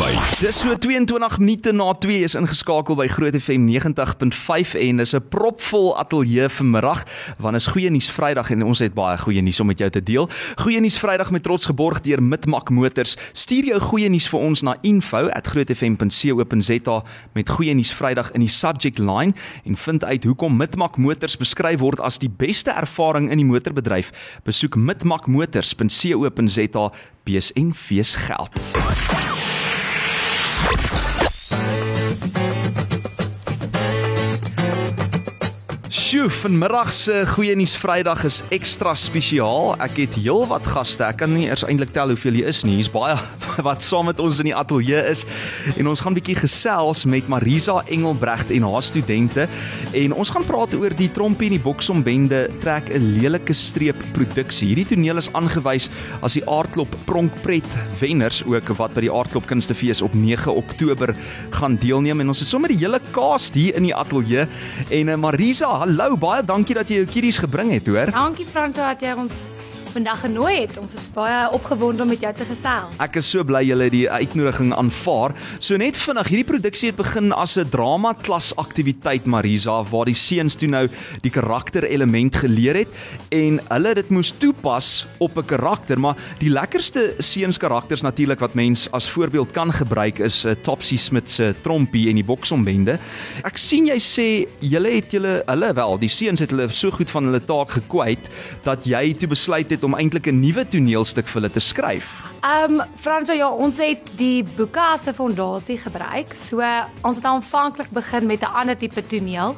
5. Dis so 22 minute na 2 is ingeskakel by Groot FM 90.5 en dis 'n propvol ateljee vanmiddag want is goeie nuus Vrydag en ons het baie goeie nuus om met jou te deel. Goeie nuus Vrydag met trots geborg deur Mitmak Motors. Stuur jou goeie nuus vir ons na info@grootfm.co.za met goeie nuus Vrydag in die subject line en vind uit hoekom Mitmak Motors beskryf word as die beste ervaring in die motorbedryf. Besoek mitmakmotors.co.za bees en fees geld. Sjoe, vanmiddag se goeie nuus Vrydag is ekstra spesiaal. Ek het heelwat gaste. Ek kan nie eers eintlik tel hoeveel hier is nie. Hier's baie wat saam met ons in die ateljee is en ons gaan bietjie gesels met Marisa Engelbregt en haar studente en ons gaan praat oor die Trompie en die Boksombende trek 'n lelike streep produksie. Hierdie toneel is aangewys as die Aardklop Pronkpret wenners ook wat by die Aardklop Kunstefees op 9 Oktober gaan deelneem en ons het sommer die hele cast hier in die ateljee en uh, Marisa hallo, baie dankie dat jy jou kiddies gebring het, hoor. Dankie Franco dat jy ons vandag genooi het. Ons is baie opgewonde om met jou te gesels. Ek is so bly julle het die uitnodiging aanvaar. So net vinnig, hierdie produksie het begin as 'n drama klas aktiwiteit Marisa waar die seuns toe nou die karakter element geleer het en hulle dit moes toepas op 'n karakter, maar die lekkerste seuns karakters natuurlik wat mens as voorbeeld kan gebruik is uh, Topsy Smith se trompie en die boksombende. Ek sien jy sê julle het julle hulle wel, die seuns het hulle so goed van hulle taak gekwyt dat jy toe besluit het om eintlik 'n nuwe toneelstuk vir hulle te skryf. Ehm um, Franco, ja, ons het die boeke as 'n fondasie gebruik. So ons het aanvanklik begin met 'n ander tipe toneel.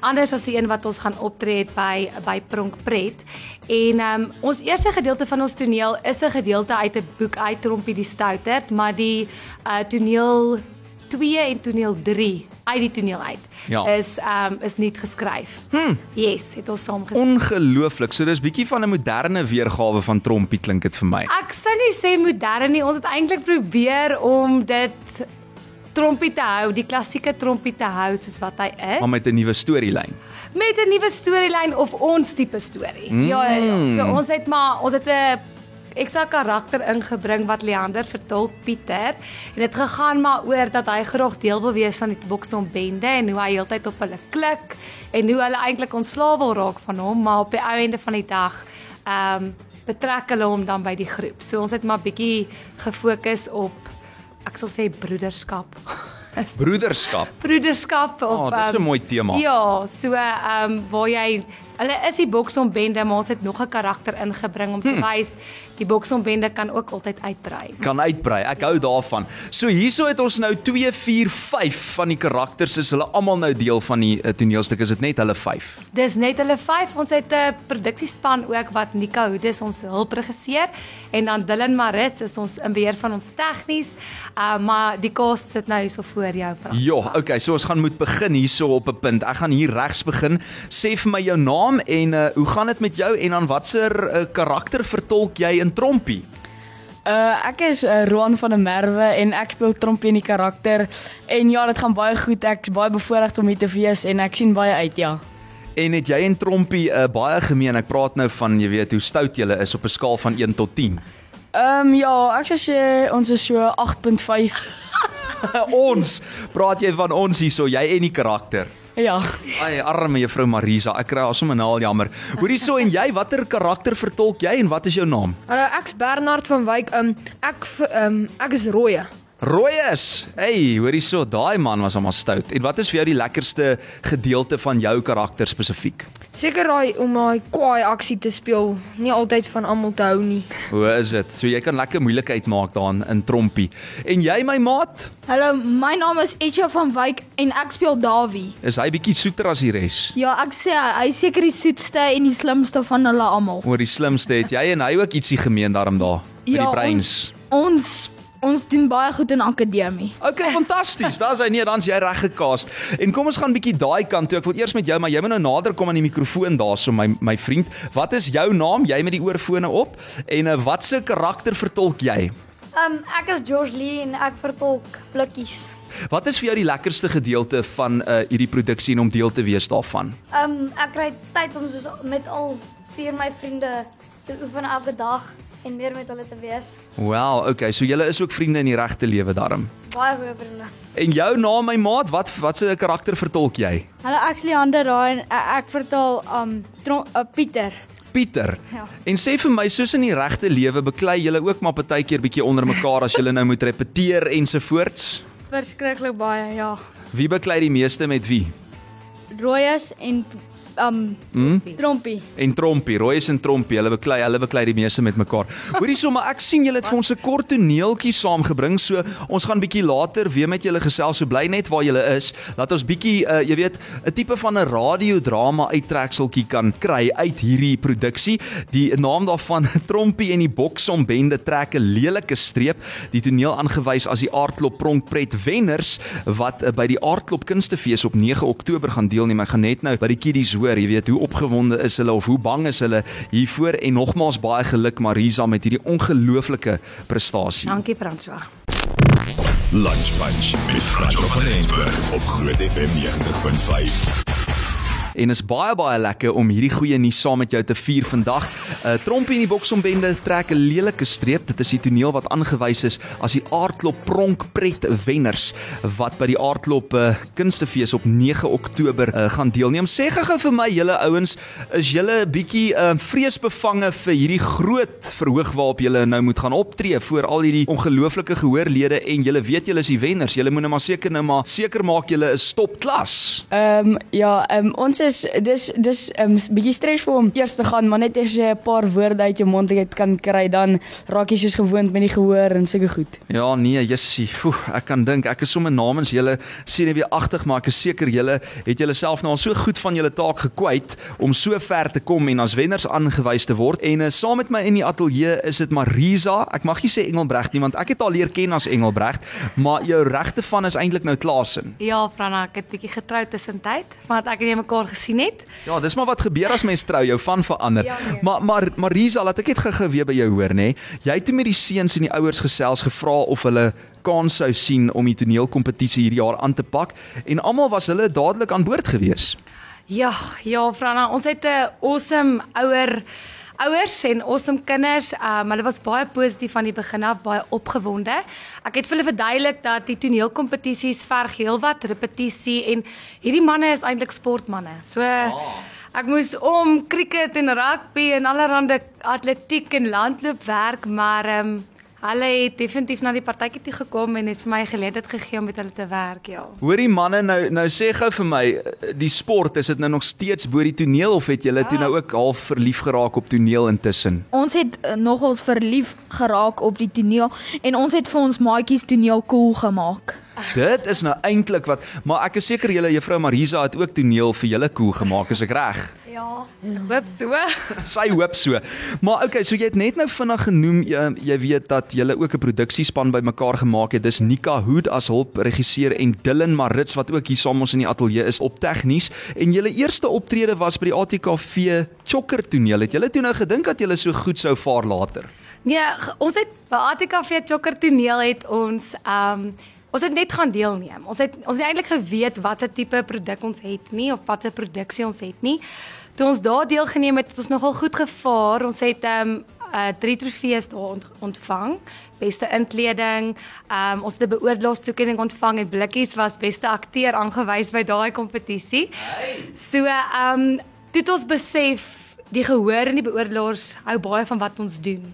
Anders as die een wat ons gaan optree het by by Pronkpret. En ehm um, ons eerste gedeelte van ons toneel is 'n gedeelte uit 'n boek uit Trompie die Stouterd, maar die uh toneel 2 en toneel 3 uit die toneel uit Ja. is um, is nie geskryf. Hm. Yes, het ons saam geskryf. Ongelooflik. So dis bietjie van 'n moderne weergawe van Trompie klink dit vir my. Ek sou nie sê modern nie. Ons het eintlik probeer om dit trompie te hou, die klassieke trompie te hou soos wat hy is. Maar met 'n nuwe storielyn. Met 'n nuwe storielyn of ons tipe storie. Mm. Ja, ja, ja. So ons het maar ons het 'n ekstra karakter ingebring wat Leander vertolk Pieter en dit gegaan maar oor dat hy graag deel wil wees van die Boksombende en hoe hy heeltyd op hulle klik en hoe hulle eintlik ontslaaw wil raak van hom maar op die einde van die dag ehm um, betrek hulle hom dan by die groep. So ons het maar bietjie gefokus op ek sal sê broederskap. Broederskap. broederskap op Oh, dis 'n ehm, mooi tema. Ja, so ehm um, waar jy hulle is die boksombende, maar ons het nog 'n karakter ingebring om te Hm. wys die boksombende kan ook altyd uitbrei. Kan uitbrei. Ek hou daarvan. So hierso het ons nou 2 4 5 van die karakters is hulle almal nou deel van die uh, toneelstuk. Is dit net hulle 5? Dis net hulle 5. Ons het 'n produksiespan ook wat Nika Hoedes ons hulpregisseur en dan Dylan Marits is ons in beheer van ons tegnies. Uh maar die cast sit nou hierso voor jou. Frank. Ja, okay, so ons gaan moet begin hierso op 'n punt. Ek gaan hier regs begin. Sê vir my jou naam en uh, hoe gaan dit met jou en dan watser uh, karakter vertolk jy in Trompie? Uh ek is uh, Roan van der Merwe en ek speel trompie in die karakter en ja, dit gaan baie goed. Ek's baie bevoorreg om hier te wees en ek sien baie uit, ja. En het jy en Trompie uh, baie gemeen? Ek praat nou van jy weet hoe stout julle is op 'n skaal van 1 tot 10. Ehm um, ja, ek sou sê ons is so 8.5. ons praat jy van ons hierso, jy en die karakter. Ja. Ai, arme juffrou Marisa, ek kry haar sommer nou al jammer. Hoorie so en jy, watter karakter vertolk jy en wat is jou naam? Hallo, ek's Bernard van Wyk. Um ek um ek is Rooie. Rooies. Hey, hoorie so, daai man was almal stout. En wat is vir jou die lekkerste gedeelte van jou karakter spesifiek? Seker raai om daai kwaai aksie te speel, nie altyd van almal te hou nie. Hoe is dit? So jy kan lekker moeilikheid maak daarin in Trompie. En jy my maat, Hallo, my naam is Esha van Wyk en ek speel Dawie. is hy bietjie soeter as die res? Ja, ek sê hy is seker die soetste en die slimste van hulle almal. Oor die slimste het jy en hy ook ietsie gemeen daarom daar met Ja, die breins. Ons ons doen baie goed in akademie. Okay, fantasties. Daar's hy nee, dan's jy reg gekast. En kom ons gaan bietjie daai kant toe. Ek wil eers met jou, maar jy moet nou nader kom aan die mikrofoon daarso my my vriend. Wat is jou naam? Jy met die oorfone op. En uh, watse karakter vertolk jy? Um ek is George Lee en ek vertolk blikkies. Wat is vir jou die lekkerste gedeelte van uh hierdie produksie en om deel te wees daarvan? Um ek kry tyd om soos met al vier my vriende te oefen elke dag en meer met hulle te wees. Wel, okay, so julle is ook vriende in die regte lewe daarom. Baie goeie vriende. En jou naam my maat, wat wat se karakter vertolk jy? Hulle actually ander daai en ek vertaal um tron, uh, Pieter. Pieter. Ja. En sê vir my, soos in die regte lewe, beklei julle ook maar partykeer bietjie onder mekaar as julle nou moet repeteer ensovoorts? Verskriklik baie, ja. Wie beklei die meeste met wie? Rooies en um Hm? Trompie. En Trompie, Royce en Trompie, hulle beklei, hulle beklei die meeste met mekaar. Hoorie sommer, ek sien julle het vir ons 'n kort toneeltjie saamgebring, so ons gaan bietjie later weer met julle gesels. So bly net waar julle is. Laat ons bietjie, uh, jy weet, 'n tipe van 'n radiodrama uittrekseltjie kan kry uit hierdie produksie. Die naam daarvan Trompie en die Boksombende trek 'n lelike streep. Die toneel aangewys as die Aardklop Pronkpret wenners wat uh, by die Aardklop Kunstefees op 9 Oktober gaan deelneem. Ek gaan net nou by die kiddies hoor, jy weet, hoe opgewonde is hulle of hoe bang is hulle hiervoor en nogmaals baie geluk Marisa met hierdie ongelooflike prestasie. Dankie François. Lunch Bunch met Frans van Rensburg op Groot FM 90.5. En is baie baie lekker om hierdie goeie nuus saam met jou te vier vandag. Uh Trompie en die Boksombende trek 'n lelike streep. Dit is die toneel wat aangewys is as die Aardklop Pronkpret wenners wat by die Aardklop uh, Kunstefees op 9 Oktober uh, gaan deelneem. Sê gou vir my julle ouens, is julle 'n bietjie uh, vreesbevange vir hierdie groot verhoog waarop julle nou moet gaan optree voor al hierdie ongelooflike gehoorlede en julle weet julle is die wenners. Julle moet nou maar seker nou maar seker maak julle is topklas. Ehm um, ja, ehm um, ons is dis dis ehm um, bietjie stresvol om eers te gaan, maar net as jy 'n paar woorde uit jou mond uit kan kry, dan raak jy soos gewoond met die gehoor en sulke goed. Ja, nee, jessie. Ek kan dink ek is sommer namens julle senuweeagtig, maar ek is seker julle het julle self nou al so goed van julle taak gekwyt om so ver te kom en as wenners aangewys te word. En uh, saam met my in die ateljee is dit Marisa. Ek mag nie sê Engelbregt nie want ek het al leer ken as Engelbregt, maar jou regte van is eintlik nou Klasen. Ja, Franna, ek het bietjie getrou tussentyd, want ek en jy mekaar gesien het. Ja, dis maar wat gebeur as mens trou, jou van verander. Ja, nee. Maar maar Marisa, laat ek net gou weer by jou hoor, nê? Jy het toe met die seuns en die ouers gesels gevra of hulle kans sou sien om die toneelkompetisie hierdie jaar aan te pak en almal was hulle dadelik aan boord gewees. Ja, ja, Franna, ons het 'n awesome ouer ouers en awesome kinders. Um hulle was baie positief van die begin af, baie opgewonde. Ek het vir hulle verduidelik dat die toneelkompetisies verg heelwat repetisie en hierdie manne is eintlik sportmanne. So ek moes om cricket en rugby en allerlei atletiek en landloop werk, maar um Hulle het definitief na die partytjie toe gekom en het vir my 'n geleentheid gegee om met hulle te werk, ja. Hoorie manne, nou nou sê gou vir my, eh, die sport, is dit nou nog steeds bo die toneel of het julle toe nou ook half verlief geraak op toneel intussen? Ons het uh, nogals verlief geraak op die toneel en ons het vir ons maatjies toneel cool gemaak. Dit is nou eintlik wat, maar ek is seker julle juffrou Marisa het ook toneel vir julle cool gemaak, is ek reg? Ja. Hoop so. Sy hoop so. Maar okay, so jy het net nou vinnig genoem jy, jy weet dat jy ook 'n produksiespan bymekaar gemaak het. Dis Nika Hood as hulpregisseur en Dylan Marits wat ook hier saam ons in die ateljee is op tegnies. En julle eerste optrede was by die ATKV Chokker toneel. Het julle toe nou gedink dat julle so goed sou vaar later? Nee, ge- ons het by ATKV Chokker toneel het ons um ons het net gaan deelneem. Ons het ons het eintlik geweet watter tipe produk ons het nie of watter produksie ons het nie. Toe ons daar deelgeneem het, het ons nogal goed gevaar. Ons het um uh drie trofees daar ont, ontvang. Beste inkleding, um ons het 'n beoordelingstoekenning ontvang en Blikkies was beste akteur aangewys by daai kompetisie. So um toe het ons besef die gehoor en die beoordelaars hou baie van wat ons doen.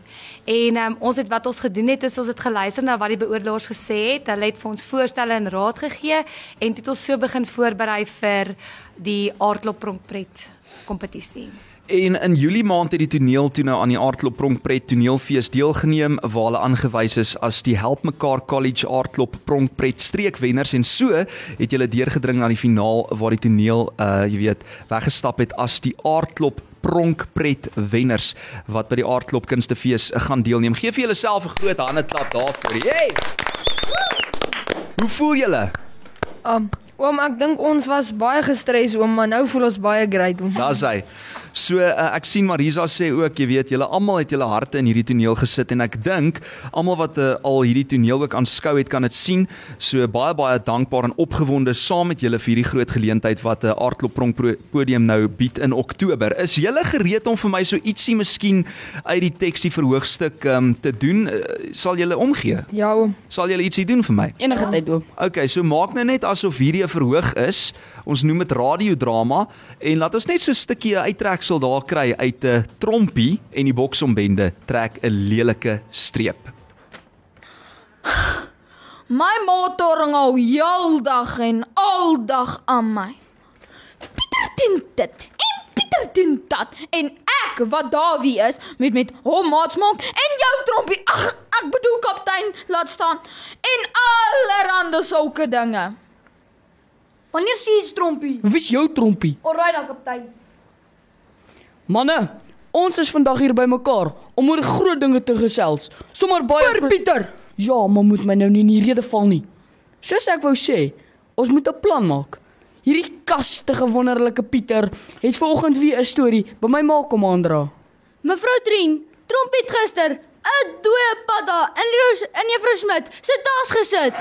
En um, ons het wat ons gedoen het is ons het geluister na wat die beoordelaars gesê het. Hulle het vir ons voorstelle en raad gegee en toe het ons so begin voorberei vir die Aardklop Pronkpret kompetisie. En in Julie maand het die toneel toe nou aan die Aardklop Pronkpret toneelfees deelgeneem waar hulle aangewys is as die Help Mekaar College Aardklop Pronkpret streekwenners en so het hulle deurgedring na die finaal waar die toneel uh jy weet weggestap het as die Aardklop Pronkpret wenners wat by die Aardklop Kunstefees gaan deelneem. Geef vir julleself 'n groot hande klap daarvoor. Hey! Hoe voel julle? Um, oom, ek dink ons was baie gestres oom, maar nou voel ons baie great oom. Daar's hy. So uh, ek sien Marisa sê ook, jy weet, julle almal het julle harte in hierdie toneel gesit en ek dink almal wat uh, al hierdie toneel ook aanskou het kan dit sien. So baie baie dankbaar en opgewonde saam met julle vir hierdie groot geleentheid wat 'n uh, aardkloppronk podium nou bied in Oktober. Is julle gereed om vir my so ietsie miskien uit die tekstie verhoogstuk um, te doen? Uh, sal julle omgee? Ja oom. Sal julle ietsie doen vir my? Enige tyd oom. Okay, so maak nou net asof hierdie 'n verhoog is. Ons noem dit radiodrama en laat ons net so 'n stukkie uittreksel daar kry uit 'n trompie en die boksombende trek 'n lelike streep. My motor ring al heeldag en aldag aan my. Pieter doen dit en Pieter doen dat en ek wat daar wie is met met hom maats maak en jou trompie. Ag, ek bedoel kaptein, laat staan en allerhande sulke dinge. Wanneer sien jy trompie? Wie's jou trompie? Alraai dan kaptein. Manne, ons is vandag hier bymekaar om oor groot dinge te gesels. Sommar baie Per Pieter. Ja, maar moet my nou nie in die rede val nie. Soos ek wou sê, ons moet 'n plan maak. Hierdie kastige wonderlike Pieter het vanoggend weer 'n storie by my ma kom aandra. Mevrou Trien, trompie het gister 'n dooie padda in die in Juffrou Smit se tas gesit.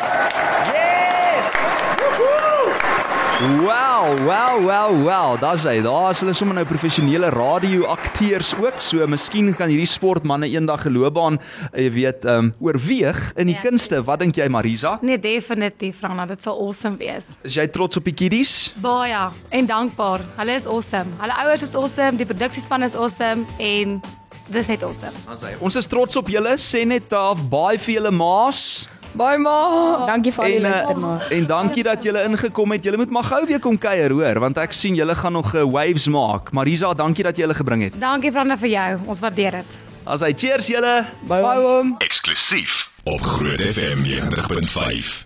Wow, wow, wow, wow. Daar's hy. Daar's hulle sommer nou professionele radioakteurs ook. So miskien kan hierdie sportmense eendag 'n loopbaan, eh, jy weet, ehm um, oorweeg in die Ja. kunste. Wat dink jy Marisa? Nee, definitief, Rana, dit sal awesome wees. Is jy trots op die kiddies? Baie en dankbaar. Hulle is awesome. Hulle ouers is awesome, die produksiespan is awesome en dis net awesome. Ons is trots op julle. Sê net daar baie vir julle ma's. Bye ma. Dankie vir al die En luister maar. en dankie dat julle ingekom het. Julle moet maar gou weer kom kuier, hoor, want ek sien julle gaan nog 'n uh, waves maak. Marisa, dankie dat jy hulle gebring het. Dankie Rana vir jou. Ons waardeer dit. As hy cheers julle. Bye. Oom. Eksklusief op Groot FM 90.5.